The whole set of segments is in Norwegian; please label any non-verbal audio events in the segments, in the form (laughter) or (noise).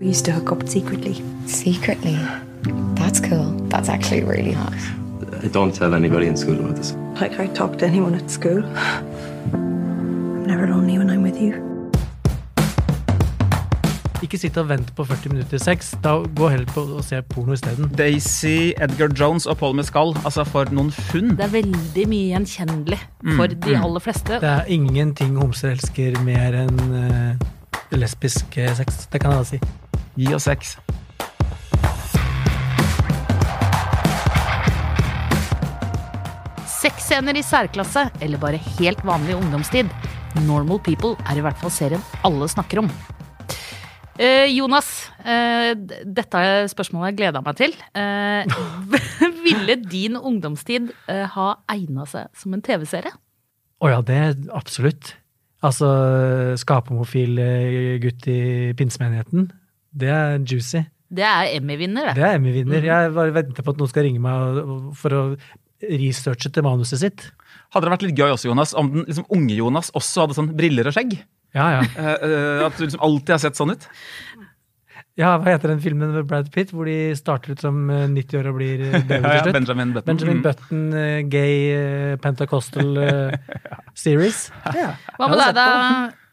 We used to hook up secretly. Secretly. That's cool. That's actually really hot. I don't tell anybody in school about this. Like I talk to anyone at school. I'm never lonely when I'm with you. Ikke sitt og vent på 40 minutter sex. Da Gå heller på og se porno isteden. Daisy, Edgar Jones og Paul Mescal, altså for noen funn. Det er veldig mye gjenkjennelig for de aller fleste. Det er ingenting homser elsker mer enn eh, lesbisk sex. Det kan jeg da si. Gi oss seks. Sexscener i særklasse, eller bare helt vanlig ungdomstid. Normal People er i hvert fall serien alle snakker om. Eh, Jonas, eh, dette spørsmålet jeg gleda meg til. Eh, (laughs) ville din ungdomstid eh, ha egna seg som en TV-serie? Å ja, det absolutt. Altså, skapomofil eh, gutt i pinsemenigheten. Det er juicy. Det er Emmy-vinner, Det det. er Emmy-vinner. Jeg bare venter på at noen skal ringe meg for å researche til manuset sitt. Hadde det vært litt gøy også, Jonas, om den liksom, unge Jonas også hadde sånn briller og skjegg? Ja, ja. Eh, eh, at du liksom alltid har sett sånn ut? Ja, hva heter den filmen med Brad Pitt, hvor de starter ut som eh, 90 år og blir døde (laughs) Ja, ja? Benjamin Button. Benjamin Mm. Button, eh, gay pentacostal eh, (laughs) series. Ja. Hva med Jeg deg da,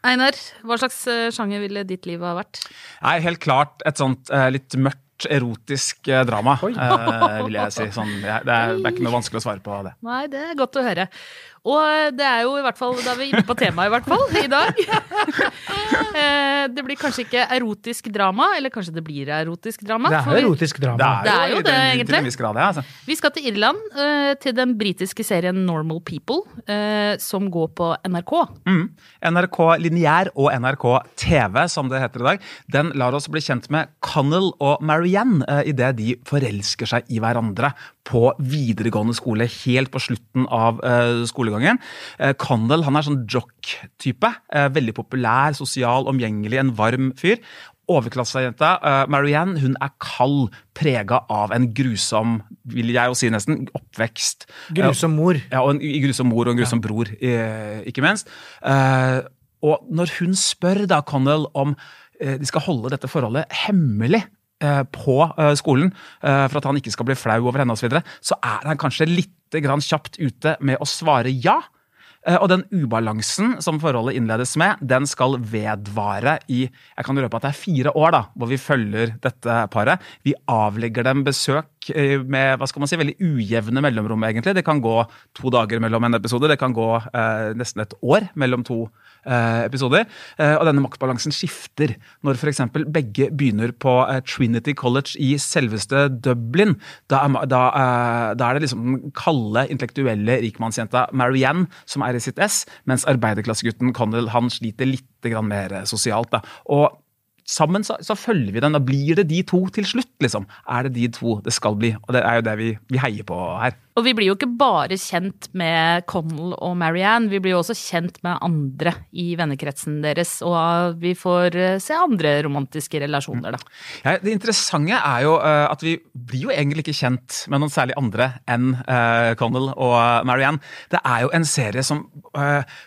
Einar? Hva slags eh, sjanger ville ditt liv ha vært? Nei, helt klart et sånt eh, litt mørkt, erotisk eh, drama, eh, vil jeg si. Sånn, det, er, det er ikke noe vanskelig å svare på det. Nei, det er godt å høre. Og det er jo i hvert fall, da er vi inne på temaet i hvert fall, i dag. (laughs) Eh, Det blir kanskje ikke erotisk drama, eller kanskje det blir erotisk drama. Det er jo erotisk drama. Det er jo det, den- egentlig. Til en grad, ja. Altså. Vi skal til Irland, eh, til den britiske serien Normal People, eh, som går på NRK. Mm. NRK Lineær og NRK TV, som det heter i dag, den lar oss bli kjent med Connell og Marianne idet de forelsker seg i hverandre på videregående skole, helt på slutten av uh, skolegangen. Uh, Connell han er sånn jock-type. Uh, veldig populær, sosial, omgjengelig, en varm fyr. Overklassejenta Marianne hun er kald, prega av en grusom, vil jeg jo si nesten, oppvekst. Grusom mor. Ja, og en grusom mor og en grusom bror, eh, ikke minst. Eh, og når hun spør da Connell om eh, de skal holde dette forholdet hemmelig eh, på eh, skolen, eh, for at han ikke skal bli flau over henne osv., så, videre, så er han kanskje litt grann kjapt ute med å svare ja. Eh, Og den ubalansen som forholdet innledes med, den skal vedvare i jeg kan røpe at det er fire år da, hvor vi følger dette paret. Vi avlegger dem besøk eh, med hva skal man si, veldig ujevne mellomrom, egentlig. Det kan gå to dager mellom en episode, det kan gå eh, nesten et år mellom to eh, episoder. Eh, og denne maktbalansen skifter når f.eks. begge begynner på eh, Trinity College i selveste Dublin. Da er, da, eh, da er det liksom den kalde, intellektuelle rikmannsjenta Marianne som er i sitt ess, mens arbeiderklassegutten Connell han sliter litt mer sosialt. Da. Og sammen så, så følger vi den. Da blir det de to til slutt, liksom. Er det de to det skal bli? Og det er jo det vi, vi heier på her. Og vi blir jo ikke bare kjent med Connell og Marianne, vi blir jo også kjent med andre i vennekretsen deres, og vi får eh, se andre romantiske relasjoner, da. Ja, det interessante er jo eh, at vi blir jo egentlig ikke kjent med noen særlig andre enn eh, Connell og Marianne. Det er jo en serie som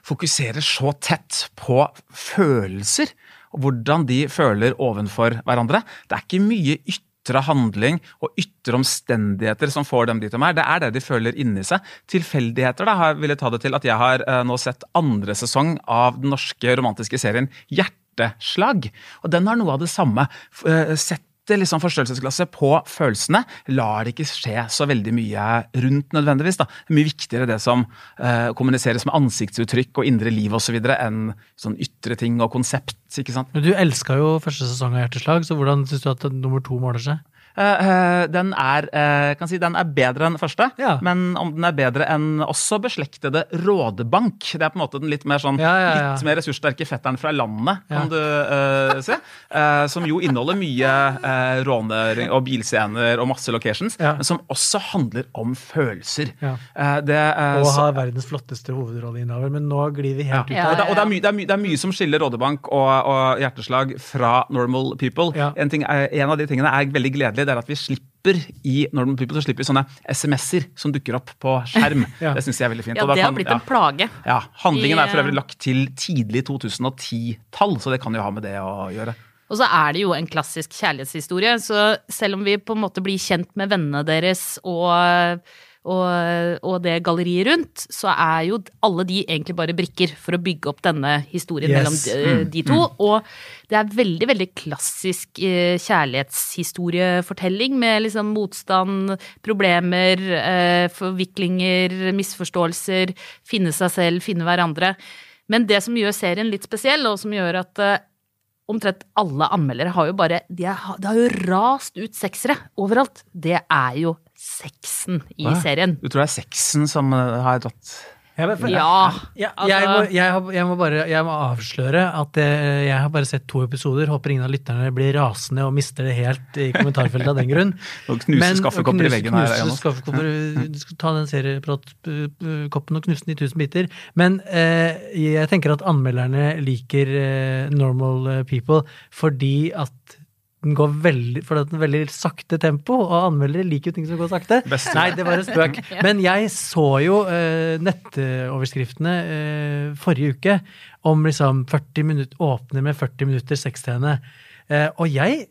fokuserer så tett på følelser, og hvordan de føler ovenfor hverandre. Det er ikke mye ytre handling og ytre omstendigheter som får dem dit de er. Det er det de føler inni seg. Tilfeldigheter da, vil jeg ta det til at jeg har eh, nå sett andre sesong av den norske romantiske serien Hjerteslag. Og den har noe av det samme. Eh, Setter liksom forstørrelsesglasset på følelsene. Lar det ikke skje så veldig mye rundt nødvendigvis. da. Mye viktigere det som eh, kommuniseres med ansiktsuttrykk og indre liv osv. enn sånn ytre ting og konsept. ikke sant? Men du elska jo første sesong av Hjerteslag, så hvordan syns du at nummer to måler seg? Eh, eh, den, er, eh, kan si, den er bedre enn første, Ja. men om den er bedre enn også beslektede Rådebank Det er på en måte den litt mer sånn, Ja, ja, litt mer ressurssterke fetteren fra landet, kan du uh, se. Uh, som jo inneholder mye uh, råner og bilscener og masse locations, men som også handler om følelser. Det, Og har verdens flotteste hovedrolleinnehaver, men nå glir vi helt ut av det, og det, er mye, det, er mye, det er mye som skiller Rådebank og, og Hjerteslag fra Normal People. En, ting en av de tingene er veldig gledelig, det er at vi slipper i Northern People så slipper vi sånne SMS-er som dukker opp på skjerm. (laughs) Ja. Det syns jeg er veldig fint. Ja, det har kan- blitt ja. en plage. Ja, Handlingen er for øvrig lagt til tidlig 2010-tall, så det kan jo ha med det å gjøre. Og så er det jo en klassisk kjærlighetshistorie, så selv om vi på en måte blir kjent med vennene deres og og, og, det galleriet rundt, så er jo alle de egentlig bare brikker for å bygge opp denne historien Yes. mellom de, de to. Og det er veldig, veldig klassisk eh, kjærlighetshistoriefortelling med liksom motstand, problemer, eh, forviklinger, misforståelser, finne seg selv, finne hverandre. Men det som gjør serien litt spesiell, og som gjør at eh, omtrent alle anmeldere har jo bare de Det har jo rast ut seksere overalt. Det er jo sexen i Hva? serien. Du tror det er sexen som eh, har dratt Jeg, vet- Ja, jeg, altså- jeg, må, jeg, jeg må bare jeg må avsløre at eh, jeg har bare sett to episoder. Håper ingen av lytterne blir rasende og mister det helt i kommentarfeltet av den grunn. (laughs) Og knuse skaffekopper i veggen her, knuse Jonas. skaffekopper, Du skal ta den seriepratkoppen og knuse den i tusen biter. Men eh, jeg tenker at anmelderne liker eh, Normal eh, People fordi at den går veldig, for det er et veldig sakte tempo, og anmeldere liker jo ting som går sakte. Beste. Nei, det var en spøk. (laughs) Men jeg så jo eh, nettoverskriftene eh, forrige uke om liksom 40 minutter, åpner med 40 minutter sexscene. Eh, og jeg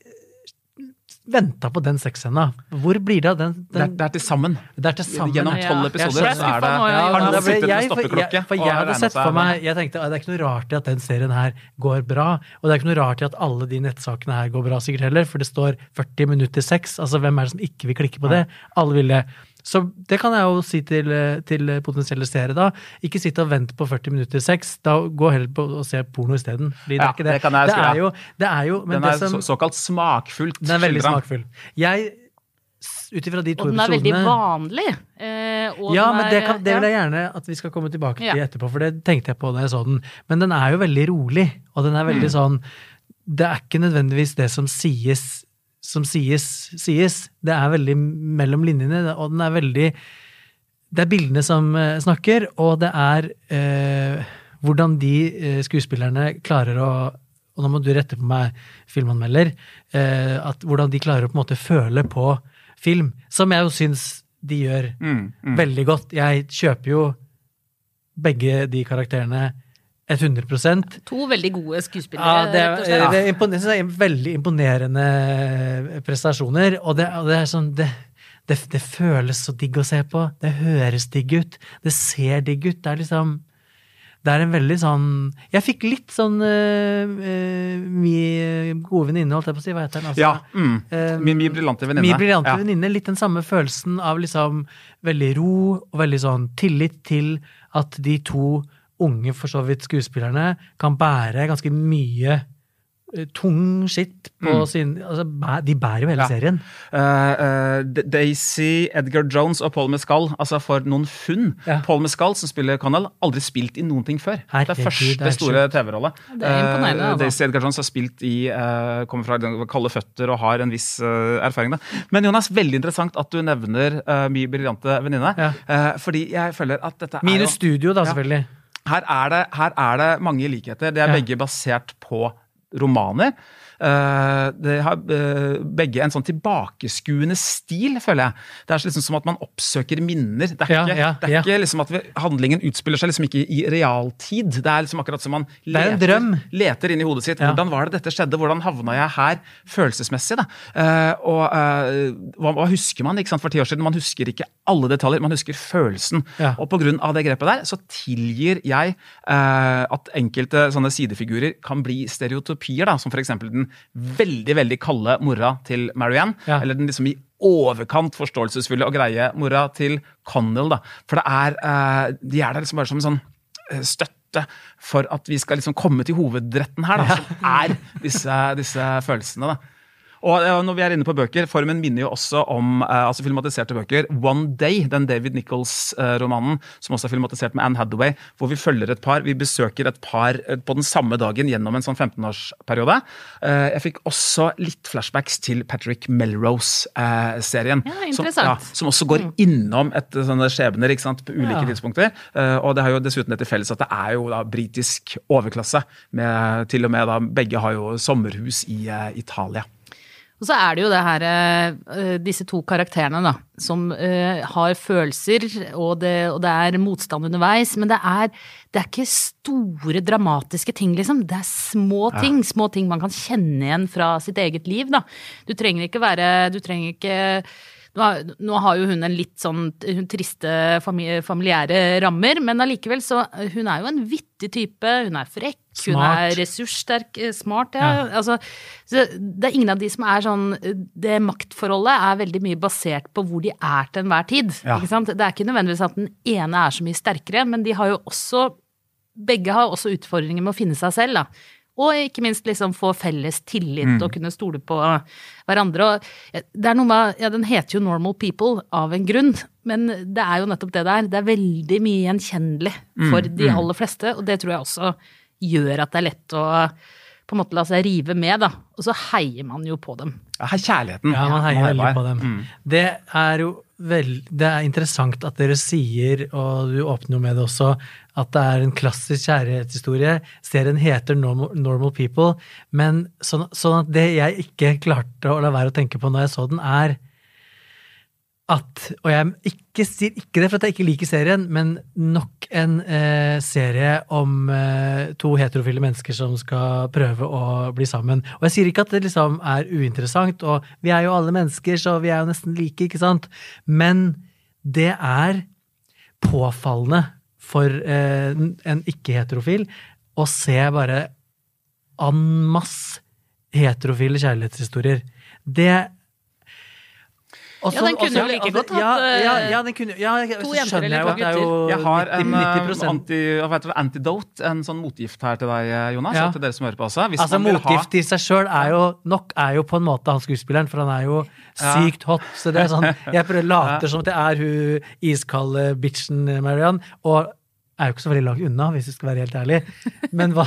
venta på den sexscena. Hvor blir det av den? Det er, den det er til sammen. det er til sammen. Gjennom Ja. tolv Jeg episoder så er det ja. Har noen sittet med jeg- for jeg- For jeg hadde sett for meg Jeg tenkte det er ikke noe rart i at den serien her går bra. Og det er ikke noe rart i at alle de nettsakene her går bra sikkert heller, for det står 40 minutter sex. Altså hvem er det som ikke vil klikke på det? Alle vil det. Så det kan jeg jo si til, eh, til potensielle seere, da. Ikke sitt og vent på 40 minutter sex. Da Gå heller på å se porno isteden. Ja, det er ikke det. det kan jeg det er jo, det er jo men Den er det som, så, såkalt smakfullt Den er veldig smakfull. Jeg, ut ifra de to Og den er veldig vanlig. eh, og ja, men det, kan, det vil jeg gjerne at vi skal komme tilbake til Ja. etterpå, for det tenkte jeg på da jeg så den. Men den er jo veldig rolig, og den er veldig sånn Det er ikke nødvendigvis det som sies, som sies, sies. Det er veldig mellom linjene, og den er veldig Det er bildene som eh, snakker, og det er eh, hvordan de eh, skuespillerne klarer å og nå må du rette på meg, filmanmelder, eh, at hvordan de klarer å på en måte føle på film, som jeg jo syns de gjør Mm, mm. veldig godt. Jeg kjøper jo begge de karakterene 100% To veldig gode skuespillere, ja, det, rett og er, slett. det er det er veldig imponerende prestasjoner, og det, og det er sånn det, det, det føles så digg å se på. Det høres digg ut. Det ser digg ut. Det er liksom Det er en veldig sånn Jeg fikk litt sånn uh, Mi gode venninne, holdt jeg på å si. Hva heter den? Altså, Ja. Mm. Eh, Min min briljante venninne. Min briljante Ja. venninne. Litt den samme følelsen av liksom veldig ro og veldig sånn tillit til at de to unge, for så vidt skuespillerne, kan bære ganske mye eh, tung skitt på sin altså, De bærer jo hele Mm. Ja. serien. Uh, uh, Daisy, Edgar Jones og Paul Mescal, altså for noen funn. Ja. Paul Mescal, som spiller Connell, aldri spilt i noen ting før. det Herregud, er det første er store TV-rolle. Det imponerende, altså. Daisy Edgar Jones har spilt i Kommer fra kalde føtter og har en viss erfaring. Da. Men Jonas, veldig interessant at du nevner uh, min briljante venninne. Ja. Fordi jeg føler at dette er Minus studio, da, Ja. selvfølgelig. Her er, det, her er det mange likheter. Det er Ja. begge basert på romaner. Eh, det har eh, begge en sånn tilbakeskuende stil, føler jeg. Det er liksom som at man oppsøker minner. Det er ikke, ja, det er ja. ikke liksom at vi, handlingen utspiller seg liksom ikke i realtid. Det er liksom akkurat som man er leter, leter inn i hodet sitt. Ja. Hvordan var det dette skjedde? Hvordan havna jeg her følelsesmessig? Da? Eh, og hva, hva husker man ikke sant, for ti år siden? Man husker ikke alle detaljer, man husker følelsen. Ja. Og pga. det grepet der, så tilgir jeg at enkelte sånne sidefigurer kan bli stereotypier, da, som f.eks. den veldig veldig kalde mora til Marianne. Ja. Eller den liksom i overkant forståelsesfulle og greie mora til Connell. Da. For det er, eh, de er der liksom bare som en sånn eh, støtte for at vi skal liksom komme til hovedretten her, da, som er disse, disse følelsene. da. Og eh, når vi er inne på bøker, Formen minner jo også om eh, altså filmatiserte bøker. One Day, den David Nichols-romanen, som også er filmatisert med Anne Hathaway, hvor vi følger et par. Vi besøker et par eh, på den samme dagen gjennom en sånn 15-årsperiode. Eh, jeg fikk også litt flashbacks til Patrick Melrose-serien. Ja, som, ja, som også går innom et, sånne skjebner ikke sant, på ulike Ja. tidspunkter. Eh, og det har jo dessuten det til felles at det er jo da britisk overklasse. Med, til og med da begge har jo sommerhus i eh, Italia. Og så er det jo det her, eh, disse to karakterene, da, som eh, har følelser, og det, og det er motstand underveis, men det er, det er ikke store, dramatiske ting, liksom. Det er små ting, små ting man kan kjenne igjen fra sitt eget liv, da. Du trenger ikke være Du trenger ikke nå har, jo hun en litt sånn triste familiære rammer, men allikevel så Hun er jo en vittig type, hun er frekk, hun er ressurssterk, eh, smart, ja. Ja. Altså, så det er ingen av de som er sånn Det maktforholdet er veldig mye basert på hvor de er til enhver tid. Ja. Ikke sant? Det er ikke nødvendigvis at den ene er så mye sterkere, men de har jo også Begge har også utfordringer med å finne seg selv, da. Og ikke minst liksom få felles tillit og kunne stole på hverandre. Og det er noe med, ja, Den heter jo Normal People av en grunn, men det er jo nettopp det det er. Det er veldig mye gjenkjennelig for de aller fleste, og det tror jeg også gjør at det er lett å på en måte la seg rive med, da. Og så heier man jo på dem. Ja, kjærligheten. Ja, man heier veldig på dem. Det er jo vel, det er interessant at dere sier, og du åpner jo med det også, at det er en klassisk kjærlighetshistorie. Serien heter Normal, Normal People, men sånn, sånn at det jeg ikke klarte å la være å tenke på når jeg så den, er at Og jeg ikke, sier ikke det for at jeg ikke liker serien, men nok en eh, serie om eh, to heterofile mennesker som skal prøve å bli sammen. Og jeg sier ikke at det liksom er uinteressant, og vi er jo alle mennesker, så vi er jo nesten like, ikke sant? Men det er påfallende for eh, en ikke-heterofil å se bare en masse heterofile kjærlighetshistorier. Det og Ja, den kunne jo også- like altså, godt hatt, ja, ja, ja, den kunne, ja, jeg- to jenter eller to gutter. det er jo Jeg har en 90 um, anti, det, antidote, en sånn motgift her til deg, Jonas, Ja. til dere som hører på også. Hvis Altså man vil ha Motgift i seg sjøl er jo nok er jo på en måte han skuespilleren, for han er jo Ja. sykt hot. Så det er sånn, (laughs) Jeg prøver later som at jeg er hun iskalde bitchen Mariann, og er jo ikke så veldig langt unna, hvis du skal være helt ærlig. Men hva,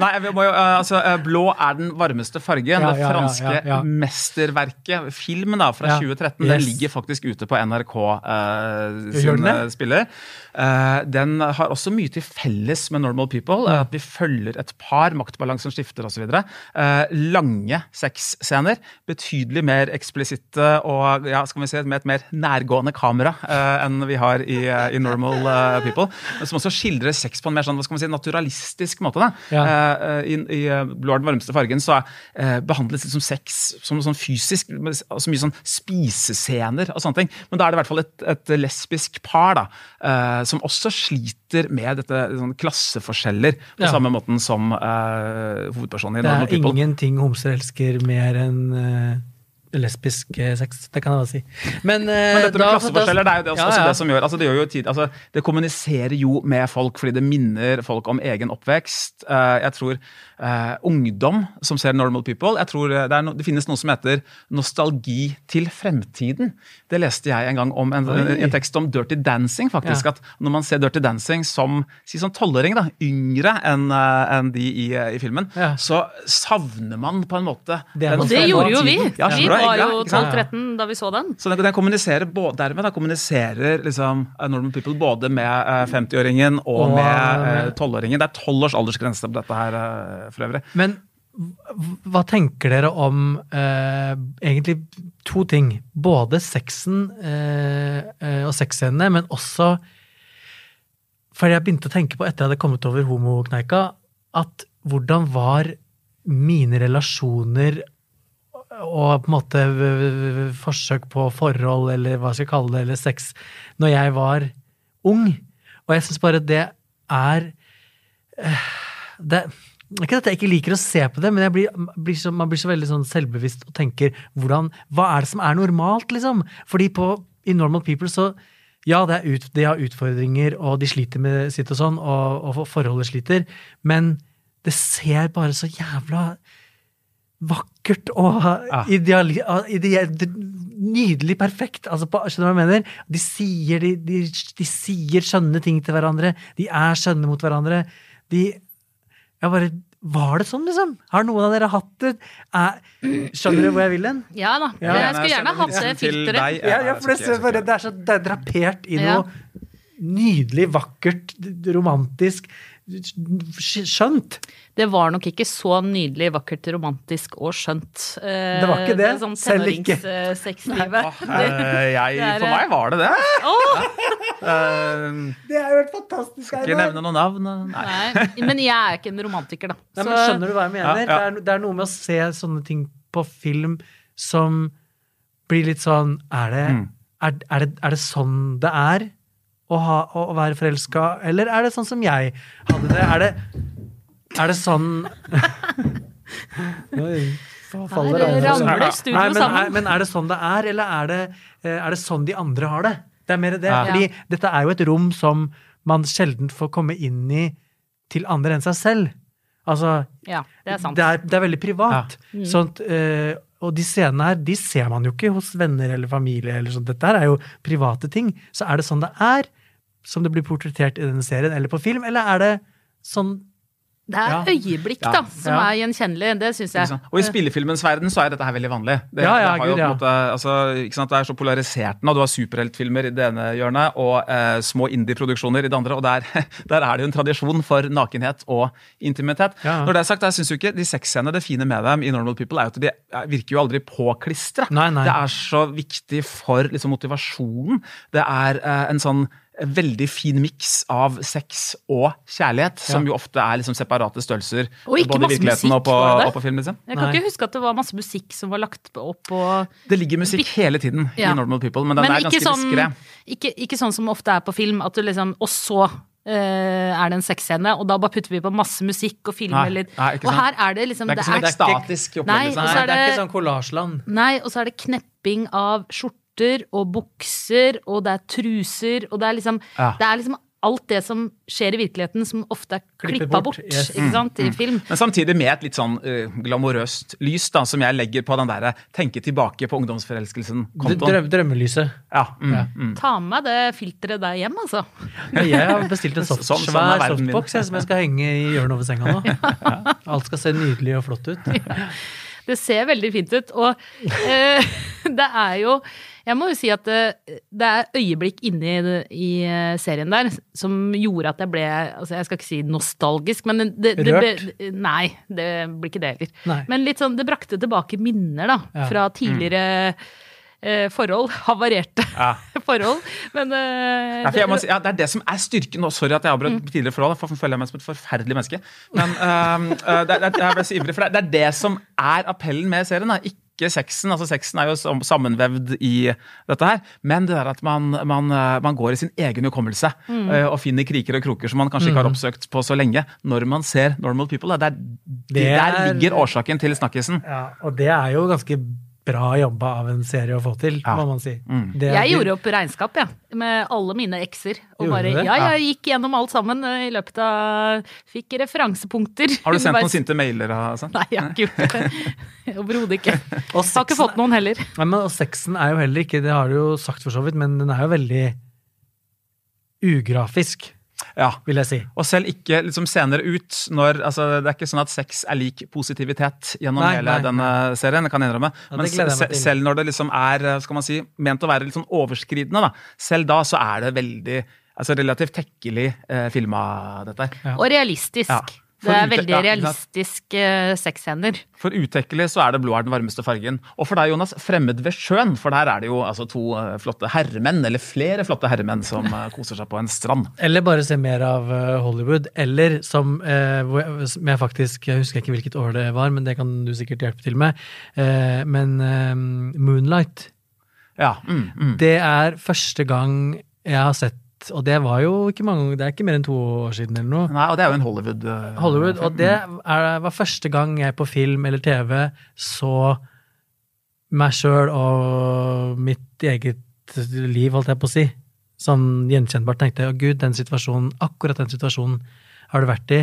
Nei, vi må jo, eh, altså, eh, Blå er den varmeste fargen. Ja, det franske ja, ja. mesterverket, filmen da, fra Ja, 2013, yes. den ligger faktisk ute på NRK eh, sin den spiller. Eh, den har også mye til felles med Normal People. eh, At vi følger et par, maktbalansen skifter osv. Uh, lange sexscener. Betydelig mer eksplisitte og ja, skal vi si, med et mer nærgående kamera enn vi har i, i Normal People. Som også skildrer sex på en mer sånn, hva skal man si, naturalistisk måte. da. Ja. Eh, eh, I, i eh, Blå er den varmeste fargen så eh, behandles liksom sex som sånn fysisk, med så altså mye sånn spisescener og sånne ting. Men da er det i hvert fall et, et lesbisk par da, som også sliter med dette sånn klasseforskjeller på Ja. samme måten som uh, hovedpersonen i Det er ingenting homser elsker mer enn eh, lesbisk eh, sex. Det kan jeg bare si. Men, eh, Men dette med da- klasseforskjeller, det er jo det, også, Ja, også ja. det som gjør altså det, gjør jo tid, altså det kommuniserer jo med folk fordi det minner folk om egen oppvekst. Eh, jeg tror uh, ungdom som ser Normal People jeg tror det, er no, det finnes noe som heter nostalgi til fremtiden. Det leste jeg en gang om en, en, en tekst om Dirty Dancing. faktisk, Ja. at Når man ser Dirty Dancing som si sånn tolvåring, da, yngre enn enn de i, i filmen, Ja. så savner man på en måte Det den Og det gjorde jo vi. Ja, vi bra, var jo ikke sant? 12-13 da vi så den. Så den, den kommuniserer både, dermed da kommuniserer liksom eh, Normal People både med eh, 50-åringen og, Og med eh, 12-åringen. Det er 12 års aldersgrense på dette her eh, for øvrig. Men hva tenker dere om eh, egentlig to ting? Både sexen eh, eh, og sexscenene, men også For jeg begynte å tenke på etter jeg hadde kommet over homokneika, at hvordan var mine relasjoner og på en måte forsøk på forhold, eller hva skal jeg kalle det, eller sex, når jeg var ung. Og jeg syns bare det er Det det, ikke at jeg ikke liker å se på det, men blir, blir så, man blir så veldig sånn selvbevisst og tenker hvordan, hva er det som er normalt, liksom? Fordi på, i Normal People så ja, er ut, de har utfordringer, og de sliter med sitt og sånn, og, og forholdet sliter, men det ser bare så jævla vakkert og ideali, ideelt, nydelig perfekt. Altså, på, skjønner du hva jeg mener? De sier, de, de, de sier skjønne ting til hverandre. De er skjønne mot hverandre. De Jeg bare Var det sånn, liksom? Har noen av dere hatt det? Er, skjønner du hvor jeg vil hen? Ja da. Ja. Jeg skulle gjerne hatt det filteret. Ja, ja, for det, bare, det, er så, det er drapert i Ja. noe nydelig, vakkert, romantisk, skjønt. Det var nok ikke så nydelig, vakkert, romantisk og skjønt. Eh, Det var ikke det, sånn selv ikke. tenåringssexlivet. Eh, jeg, for meg var det det. Eh, Det er jo helt fantastisk. ikke nevne noen navn. Nei. nei, men jeg er ikke en romantiker, da. Nei, men skjønner du hva jeg mener? Ja, ja. Det, er, det er noe med å se sånne ting på film som blir litt sånn Er det, Mm. er, er det, er det sånn det er å, ha, å være forelska, eller er det sånn som jeg hadde det? Er det, er det sånn (laughs) Oi, faller Her ramler studio Nei, men, sammen. Er, men er det sånn det er, eller er det, eh, er det sånn de andre har det? Det er mer det. Ja. Fordi dette er jo et rom som man sjelden får komme inn i til andre enn seg selv. Altså, Ja, det er sant. det er, det er veldig privat. Sånt, eh, og de scenene her, de ser man jo ikke hos venner eller familie. eller sånt. Dette her er jo private ting. Så er det sånn det er, som det blir portrettert i denne serien, eller på film, eller er det sånn Det er Ja. øyeblikk, da, som Ja. er gjenkjennelig. Det syns jeg. Og i spillefilmens verden så er dette her veldig vanlig. Det, Ja, ja, det, Gud, ja. måte, altså, ikke sant? det er så polarisert nå. Du har superheltfilmer i det ene hjørnet og eh, små indie-produksjoner i det andre. Og der, (laughs) der er det jo en tradisjon for nakenhet og intimitet. Ja. Når det er sagt, jeg synes jo ikke de sexscenene, det fine med dem i Normal People, er jo at de virker jo aldri påklistra. Det er så viktig for liksom, motivasjonen. Det er eh, en sånn veldig fin miks av sex og kjærlighet, som jo ofte er liksom separate størrelser. Og ikke både i masse virkeligheten musikk, og på, var det det? og på film. liksom. Jeg kan Nei. ikke huske at det var masse musikk som var lagt opp og Det ligger musikk hele tiden Ja. i Normal People, men den Men er ganske sånn, diskré. ikke, ikke sånn som ofte er på film, at du liksom Og så eh, er det en sexscene, og da bare putter vi på masse musikk og filmer Nei, litt. nei, og her er det liksom Det er ikke sånn det er statisk opplevelse. Nei, er det er ikke sånn kollasjland. Nei, og så er det knepping av skjorter og bukser, og det er truser, og det er liksom Ja. Det er liksom alt det som skjer i virkeligheten, som ofte er klippa bort, bort, yes. ikke sant, i film. Men samtidig med et litt sånn uh, glamorøst lys, da, som jeg legger på den derre tenke tilbake på ungdomsforelskelsen-kontoen. Drøm, drømmelyset. Ja, mm, Ja. mm. Ta med det filteret der hjem, altså. Jeg har bestilt en (laughs) soft, Sånn- sånn svær sånn softbox jeg, som jeg skal henge i hjørnet over senga nå. (laughs) Alt skal se nydelig og flott ut. (laughs) Det ser veldig fint ut. Og uh, det er jo Jeg må jo si at det, det er øyeblikk inni i eh, serien der som gjorde at jeg ble altså Jeg skal ikke si nostalgisk, men det, det, Rørt? det Nei, det blir ikke det heller. Nei. Men litt sånn, det brakte tilbake minner, da. Ja. Fra tidligere eh, forhold. (laughs) Havarerte Ja. forhold. Men eh, Ja, for jeg må si, ja, det er det som er styrken. Og sorry at jeg avbrøt tidligere forhold. For føler jeg meg som et forferdelig menneske. Men øh, det, er- jeg ble så ivrig, for det, det er det som er appellen med serien. Da. Ikke sexen. altså Sexen er jo sammenvevd i dette her. Men det der at man, man, øh, man går i sin egen hukommelse mm. og finner kriker og kroker som man kanskje ikke har oppsøkt på så lenge. Når man ser Normal People. Da. Det er, Det Der er- ligger årsaken til snakkisen. Ja, og det er jo ganske bra jobba av en serie å få til, Ja. må man si. Mm. Det Jeg gjorde opp regnskap, jeg, med alle mine ekser. Og bare, ja, jeg gikk gjennom alt sammen eh, i løpet av Fikk referansepunkter. Har du sendt noen sinte mailer? sånn? Nei, jeg har ikke gjort det. (laughs) Overhodet ikke. (laughs) Og Har ikke fått noen heller. Nei, men, og sexen er jo heller ikke, det har du jo sagt for så vidt, men den er jo veldig ugrafisk, Ja. vil jeg si. Og selv ikke liksom senere ut når altså, Det er ikke sånn at sex er lik positivitet gjennom Nei, hele nei, denne serien. det kan jeg innrømme. Ja, Men se, selv når det liksom er skal man si, ment å være litt sånn overskridende, da, selv da så er det veldig altså relativt tekkelig eh, filma, dette her. Ja. Og realistisk. Ja. Det er veldig ja, realistisk uh, sexscener. For utekkelig så er det blå er den varmeste fargen. Og for deg, Jonas, fremmed ved sjøen. For der er det jo altså to eh, flotte herremenn, eller flere flotte herremenn, som eh, koser seg på en strand. Eller bare se mer av eh, Hollywood. Eller som, eh, som jeg faktisk Jeg husker ikke hvilket år det var, men det kan du sikkert hjelpe til med. Eh, men eh, Moonlight. Ja, mm, mm. Det er første gang jeg har sett Og det var jo ikke mange Det er ikke mer enn to år siden eller noe. Nei, og det er jo en Hollywood. eh, Hollywood, og det er, var første gang jeg på film eller TV så meg sjøl og mitt eget liv, holdt jeg på å si, sånn gjenkjennbart tenkte jeg, å gud, den situasjonen, akkurat den situasjonen har du vært i,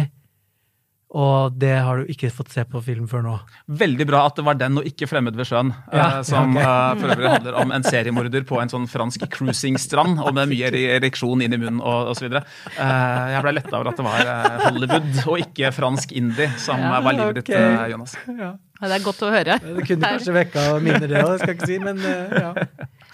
og det har du ikke fått se på film før nå. Veldig bra at det var den og ikke 'Fremmed ved sjøen', Ja, eh, (laughs) som okay. eh, for øvrig handler om en seriemorder på en sånn fransk cruisingstrand og med mye ereksjon inn i munnen og osv. Uh, jeg ble letta over at det var eh, Hollywood og ikke fransk indie som Ja, eh, var livet ditt, eh, Jonas. Ja, det er godt å høre. Det kunne kanskje vekka minner, det òg, skal jeg ikke si, men eh, ja.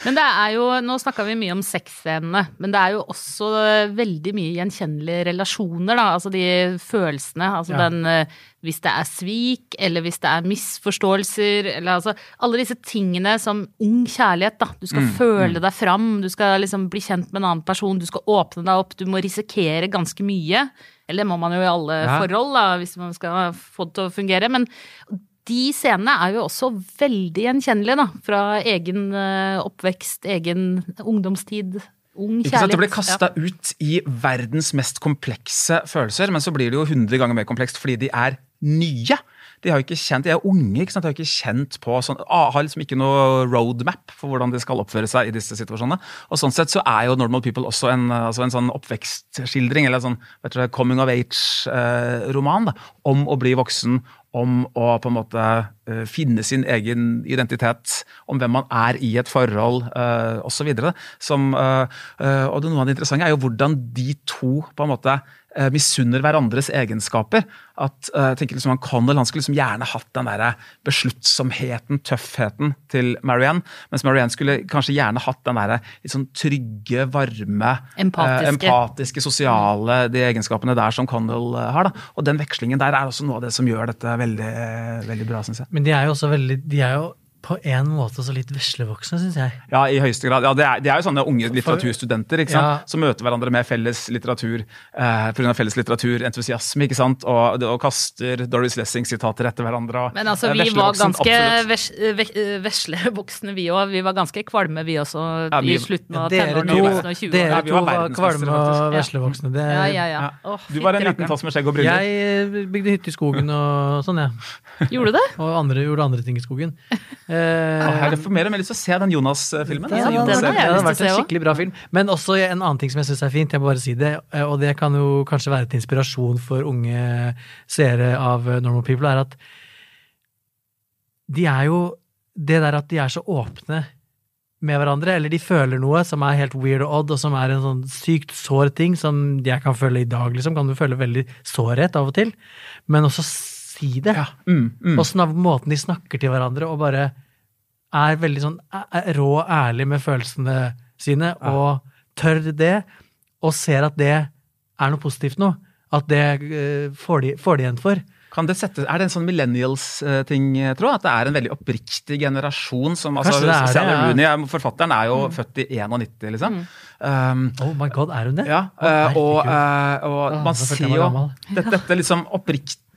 Men det er jo, nå snakka vi mye om sexscenene, men det er jo også veldig mye gjenkjennelige relasjoner, da. Altså de følelsene. Altså Ja. den eh, Hvis det er svik, eller hvis det er misforståelser, eller altså Alle disse tingene som ung kjærlighet, da. Du skal føle deg fram, du skal liksom bli kjent med en annen person, du skal åpne deg opp, du må risikere ganske mye. Eller det må man jo i alle Ja. forhold, da, hvis man skal få det til å fungere. Men de scenene er jo også veldig gjenkjennelige, da. Fra egen eh, oppvekst, egen ungdomstid, ung kjærlighet. Det blir Ja. ut i verdens mest komplekse følelser, men så blir det jo 100 ganger mer komplekst fordi de er nye. De har ikke kjent, de er unge, ikke sant? de har ikke kjent på sånn, ah, har liksom ikke noe roadmap for hvordan de skal oppføre seg i disse situasjonene. Og sånn sett så er jo Normal People også en, altså en sånn oppvekstskildring, eller en sånn vet du, coming of age-roman, eh, om å bli voksen, om å på en måte eh, finne sin egen identitet, om hvem man er i et forhold, osv. Og, eh, eh, og noe av det interessante er jo hvordan de to på en måte eh, misunner hverandres egenskaper. At eh, jeg tenker liksom han Connell han skulle liksom gjerne hatt den der besluttsomheten, tøffheten til Marianne, mens Marianne skulle kanskje gjerne hatt den der sånn trygge, varme, Empatiske. eh, empatiske sosiale de egenskapene der som Connell eh, har. da. Og den vekslingen der er også noe av det som gjør dette veldig, veldig bra, syns jeg. Men de er jo også veldig De er jo på en måte også litt veslevoksne, syns jeg. Ja, i høyeste grad. Ja, det er, det er jo sånne unge litteraturstudenter ikke sant? Ja. som møter hverandre med felles litteratur eh, pga. felles litteraturentusiasme, ikke sant? Og, og kaster Doris Lessing-sitater etter hverandre. Og, Men altså, eh, vi var ganske ves, ve, veslevoksne, vi òg. Vi var ganske kvalme, vi også, Ja, i slutten av Dere tenårene to, og 20 dere Ja, vi to var var kvalme og veslevoksne. Det, Ja, ja, ja. Ja. Du var en liten tass med skjegg og briller. Jeg eh, bygde hytte i skogen og sånn, jeg. Gjorde du det? Og andre, gjorde andre ting i skogen. (laughs) Eh, jeg får mer og mer lyst til å se den Jonas-filmen. Ja, det, den det, har vært en skikkelig bra film. Men også en annen ting som jeg syns er fint, jeg må bare si det, eh, og det kan jo kanskje være til inspirasjon for unge seere av eh, Normal People, er at de er jo Det der at de er så åpne med hverandre, eller de føler noe som er helt weird og odd, og som er en sånn sykt sår ting, som jeg kan føle i dag, liksom, kan du føle veldig sårhet av og til, men også si det. Ja. Mm, mm. Åssen av måten de snakker til hverandre og bare er veldig sånn rå og ærlig med følelsene sine, og tør det, og ser at det er noe positivt nå. At det uh, får, de, får de igjen for. Kan det sette, er det en sånn millennials-ting, tro? At det er en veldig oppriktig generasjon som altså, det er det, ja. Rooney, er- forfatteren, er jo født i 91, liksom. Um, Oh my god, er hun det? Ja, eh, og, eh, og Åh, man ser jo dette, dette liksom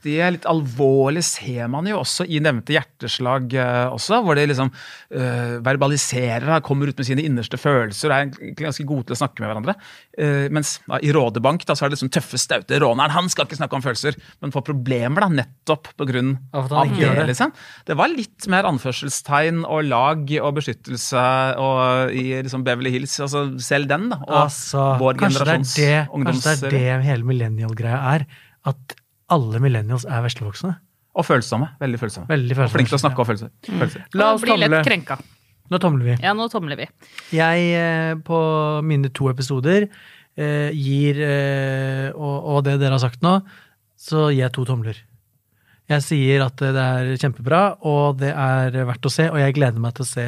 oppriktige, litt alvorlige ser man jo også i nevnte hjerteslag eh, også, hvor de liksom uh, verbaliserer, kommer ut med sine innerste følelser, er egentlig ganske gode til å snakke med hverandre. Uh, mens da, i Rådebank da, så er det liksom tøffe, staute råneren, han skal ikke snakke om følelser, men får problemer da, nettopp på grunn Av det. Liksom. Det var litt mer anførselstegn og lag og beskyttelse og i liksom Beverly Hills, altså selv den da, og Altså, vår det, er generasjons det, kanskje det er det hele millennial-greia er. At alle millennials er veslevoksne. Og følsomme. Veldig følsomme. Veldig Og flink til å snakke om følelser. følelser. La Og oss bli lett krenka. Nå tomler vi. Ja, nå tomler vi. Jeg, eh, på mine to episoder, eh, gir eh, og, og det dere har sagt nå, så gir jeg to tomler. Jeg sier at det er kjempebra, og det er verdt å se, og jeg gleder meg til å se,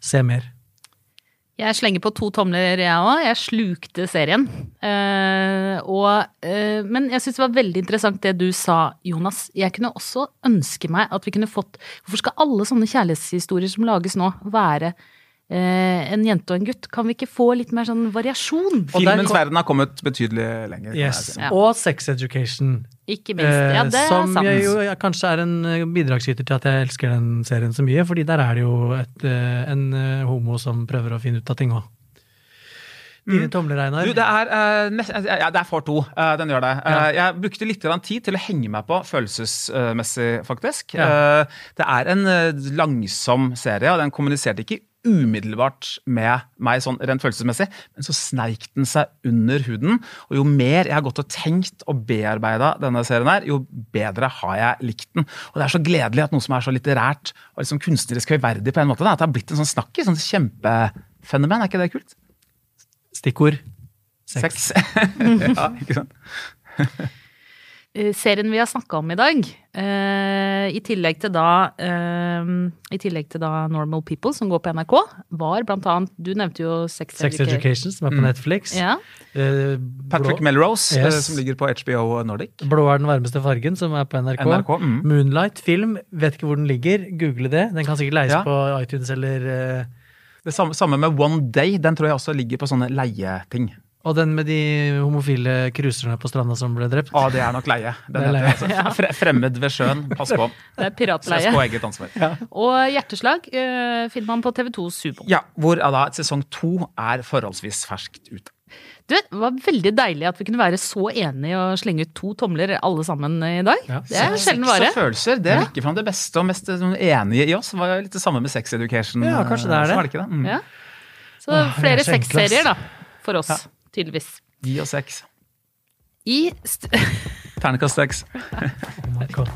se mer. Jeg slenger på to tomler, jeg òg. Jeg slukte serien. Eh, og, eh, men jeg syns det var veldig interessant det du sa, Jonas. Jeg kunne også ønske meg at vi kunne fått Hvorfor skal alle sånne kjærlighetshistorier som lages nå, være en jente og en gutt? Kan vi ikke få litt mer sånn variasjon? Filmens kom- verden har kommet betydelig lenger. Yes. si. Ja. Og Sex Education, Ikke minst. Ja, eh, det er sant. jeg jo jeg, kanskje er en eh, bidragsyter til at jeg elsker den serien så mye, fordi der er det jo et, eh, en eh, homo som prøver å finne ut av ting òg. Dine tomler, Einar. Du, det er, uh, ja, det er for to. Uh, den gjør det. Eh, jeg brukte litt tid til å henge meg på følelsesmessig, faktisk. Ja. Eh, det er en eh, langsom serie, og den kommuniserte ikke umiddelbart med meg sånn rent følelsesmessig, men så sneik den seg under huden. Og jo mer jeg har gått og tenkt og bearbeida denne serien her, jo bedre har jeg likt den. Og det er så gledelig at noe som er så litterært og liksom kunstnerisk høyverdig på en måte, at det har blitt en sånn snakkis, sånn kjempefenomen. Er ikke det kult? Stikkord sex. Sex. (laughs) ja, ikke sant? (laughs) eh, serien vi har snakka om i dag, eh, i tillegg til da eh, I tillegg til da Normal People, som går på NRK, var blant annet Du nevnte jo Sex, Sex Education. Education, som er på Netflix. Ja. Eh, Patrick blå, Melrose, Yes. som ligger på HBO Nordic. blå er den varmeste fargen, som er på NRK. NRK, mm. Moonlight film, vet ikke hvor den ligger. Google det. Den kan sikkert leies Ja. på iTunes eller Det samme, samme med One Day. Den tror jeg også ligger på sånne leieting. Og den med de homofile cruiserne på stranda som ble drept. Å, det er nok leie. Den Det er leie. heter altså. Fre Fremmed ved sjøen. Pass på. (laughs) Det er piratleie. på eget ansvar. Og Hjerteslag uh, finner man på TV2 Sumo. Ja, hvor ja, da, sesong to er forholdsvis ferskt ute. Du vet, Det var veldig deilig at vi kunne være så enige og slenge ut to tomler alle sammen i dag. Ja. Det er sjelden vare. Sex og følelser, det Ja. virker fram det beste og mest sånn, enige i oss. Det var jo litt det samme med Sex Education. Ja, kanskje det er Så det. var det ikke det? Mm. Ja. Så Åh, er flere så sexserier, da. For oss, tydeligvis. Gi oss seks. I, st Ternekast seks. (laughs) Oh.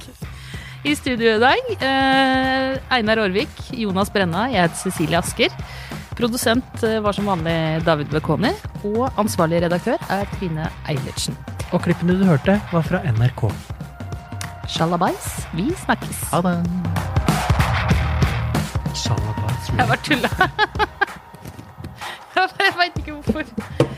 I studio i dag, eh, Einar Aarvik, Jonas Brenna, jeg heter Cecilie Asker. Produsent eh, var som vanlig David Bekoni, og ansvarlig redaktør er Trine Eilertsen. Og klippene du hørte, var fra NRK. Sjalabais, vi snakkes. Ha det. Shalabais. Jeg bare tulla. (laughs) Jeg veit ikke hvorfor.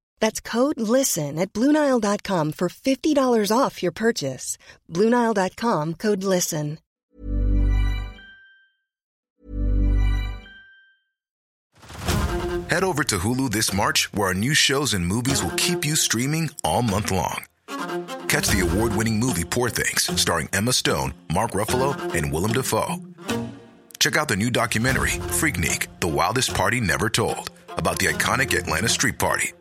That's code LISTEN at Bluenile.com for $50 off your purchase. Bluenile.com code LISTEN. Head over to Hulu this March, where our new shows and movies will keep you streaming all month long. Catch the award winning movie Poor Things, starring Emma Stone, Mark Ruffalo, and Willem Dafoe. Check out the new documentary, Freaknik The Wildest Party Never Told, about the iconic Atlanta Street Party.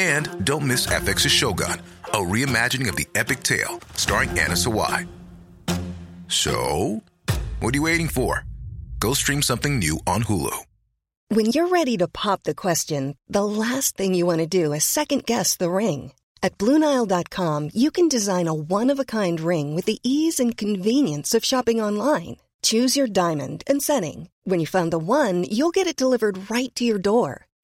And don't miss FX's Shogun, a reimagining of the epic tale, starring Anna Sawai. So, what are you waiting for? Go stream something new on Hulu. When you're ready to pop the question, the last thing you want to do is second guess the ring. At Bluenile.com, you can design a one of a kind ring with the ease and convenience of shopping online. Choose your diamond and setting. When you find the one, you'll get it delivered right to your door.